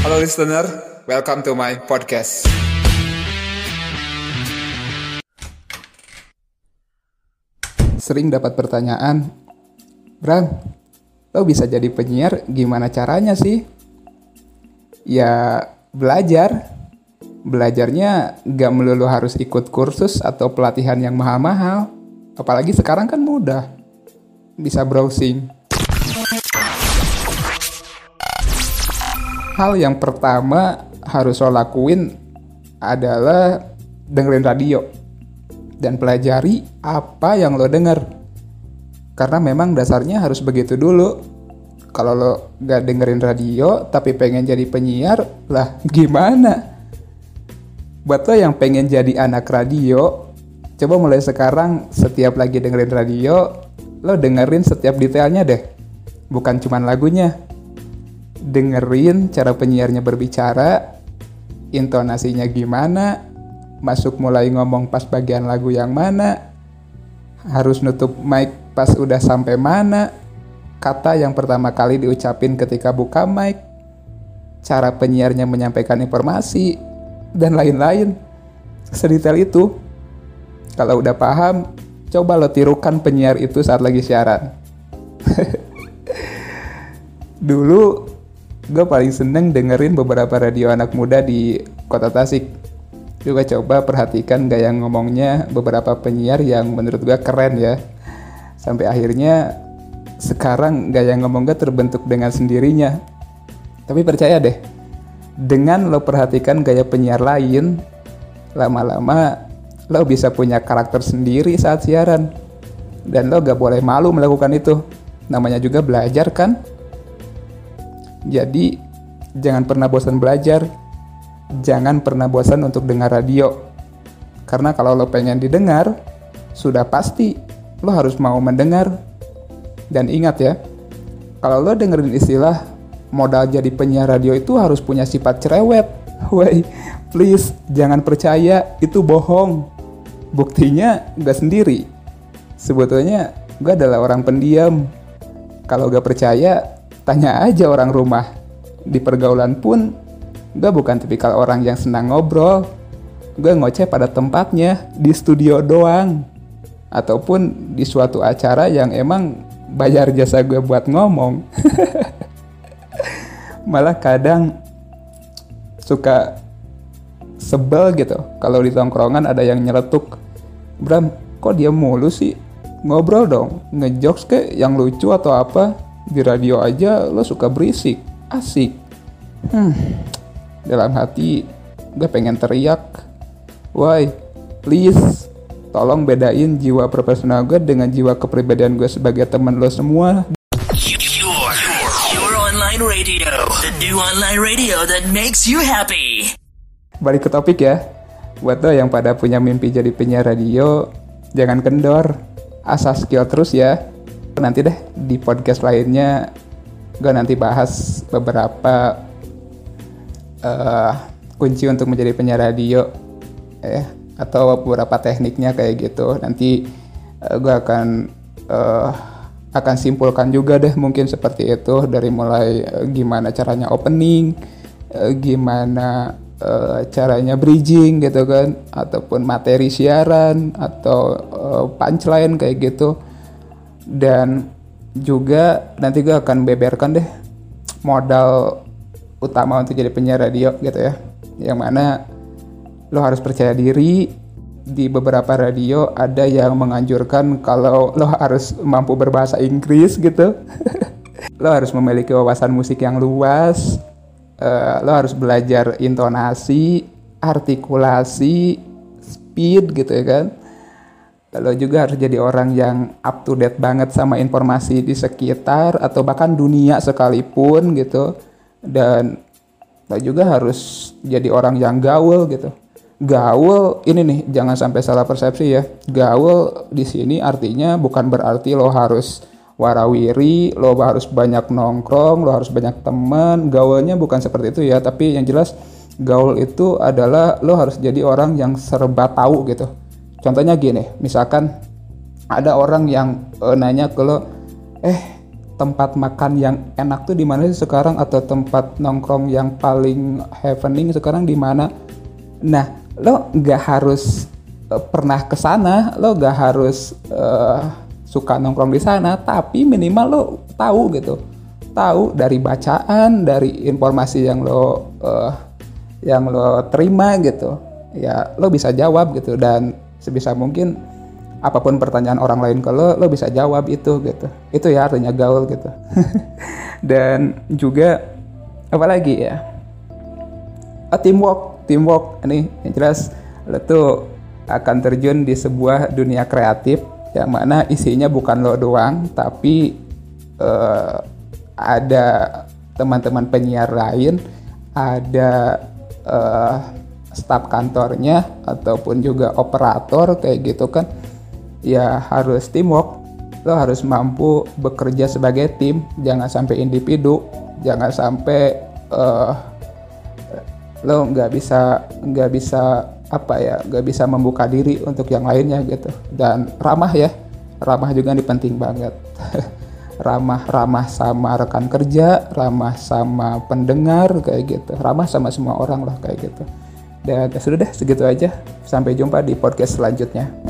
Halo listener, welcome to my podcast. Sering dapat pertanyaan, Bram, lo bisa jadi penyiar gimana caranya sih? Ya belajar. Belajarnya gak melulu harus ikut kursus atau pelatihan yang mahal-mahal. Apalagi sekarang kan mudah. Bisa browsing. Hal yang pertama harus lo lakuin adalah dengerin radio dan pelajari apa yang lo denger. Karena memang dasarnya harus begitu dulu. Kalau lo gak dengerin radio tapi pengen jadi penyiar, lah gimana? Buat lo yang pengen jadi anak radio, coba mulai sekarang setiap lagi dengerin radio, lo dengerin setiap detailnya deh. Bukan cuman lagunya. Dengerin cara penyiarnya berbicara, intonasinya gimana, masuk mulai ngomong pas bagian lagu yang mana, harus nutup mic pas udah sampai mana, kata yang pertama kali diucapin ketika buka mic, cara penyiarnya menyampaikan informasi, dan lain-lain. Sedetail itu. Kalau udah paham, coba lo tirukan penyiar itu saat lagi siaran. Dulu, gue paling seneng dengerin beberapa radio anak muda di kota Tasik. Juga coba perhatikan gaya ngomongnya beberapa penyiar yang menurut gue keren ya. Sampai akhirnya sekarang gaya ngomong gue terbentuk dengan sendirinya. Tapi percaya deh, dengan lo perhatikan gaya penyiar lain, lama-lama lo bisa punya karakter sendiri saat siaran. Dan lo gak boleh malu melakukan itu. Namanya juga belajar kan? Jadi, jangan pernah bosan belajar. Jangan pernah bosan untuk dengar radio. Karena kalau lo pengen didengar, sudah pasti lo harus mau mendengar. Dan ingat ya, kalau lo dengerin istilah modal jadi penyiar radio itu harus punya sifat cerewet. Woi, please jangan percaya itu bohong. Buktinya gak sendiri. Sebetulnya gue adalah orang pendiam. Kalau gak percaya, tanya aja orang rumah. Di pergaulan pun, gue bukan tipikal orang yang senang ngobrol. Gue ngoceh pada tempatnya, di studio doang. Ataupun di suatu acara yang emang bayar jasa gue buat ngomong. malah kadang suka sebel gitu kalau di tongkrongan ada yang nyeletuk Bram kok dia mulu sih ngobrol dong ngejokes ke yang lucu atau apa di radio aja lo suka berisik asik hmm dalam hati gue pengen teriak why please tolong bedain jiwa profesional gue dengan jiwa kepribadian gue sebagai teman lo semua Your, your online radio, the new online radio that makes you happy. balik ke topik ya. Buat lo yang pada punya mimpi jadi penyiar radio, jangan kendor. Asah skill terus ya. Nanti deh di podcast lainnya gue nanti bahas beberapa eh, kunci untuk menjadi penyiar radio eh atau beberapa tekniknya kayak gitu. Nanti gue akan eh, akan simpulkan juga deh mungkin seperti itu dari mulai eh, gimana caranya opening, eh, gimana eh, caranya bridging gitu kan, ataupun materi siaran atau eh, punchline kayak gitu. Dan juga nanti gue akan beberkan deh modal utama untuk jadi penyiar radio gitu ya. Yang mana lo harus percaya diri, di beberapa radio ada yang menganjurkan kalau lo harus mampu berbahasa Inggris gitu. lo harus memiliki wawasan musik yang luas. eh, lo harus belajar intonasi, artikulasi, speed gitu ya kan. Lo juga harus jadi orang yang up to date banget sama informasi di sekitar atau bahkan dunia sekalipun gitu. Dan lo juga harus jadi orang yang gaul gitu. Gaul ini nih jangan sampai salah persepsi ya. Gaul di sini artinya bukan berarti lo harus warawiri lo harus banyak nongkrong lo harus banyak teman. Gaulnya bukan seperti itu ya tapi yang jelas gaul itu adalah lo harus jadi orang yang serba tahu gitu contohnya gini misalkan ada orang yang eh, nanya ke eh tempat makan yang enak tuh di mana sih sekarang? Atau tempat nongkrong yang paling happening sekarang di mana? Nah lo nggak harus uh, pernah ke sana lo nggak harus uh, suka nongkrong di sana tapi minimal lo tahu gitu. Tahu dari bacaan dari informasi yang lo uh, yang lo terima gitu. Ya lo bisa jawab gitu dan sebisa mungkin apa pun pertanyaan orang lain ke lo lo bisa jawab itu gitu. Itu ya artinya gaul gitu. Dan juga apalagi ya? A teamwork teamwork. Ini yang jelas lo tuh akan terjun di sebuah dunia kreatif yang mana isinya bukan lo doang tapi uh, ada teman-teman penyiar lain, ada uh, staf kantornya ataupun juga operator kayak gitu kan. Ya harus teamwork. Lo harus mampu bekerja sebagai tim, jangan sampai individu, jangan sampai uh, lo nggak bisa nggak bisa apa ya nggak bisa membuka diri untuk yang lainnya gitu dan ramah ya ramah juga ini penting banget ramah-ramah sama rekan kerja, ramah sama pendengar kayak gitu, ramah sama semua orang lah kayak gitu. Dan ya sudah deh segitu aja. Sampai jumpa di podcast selanjutnya.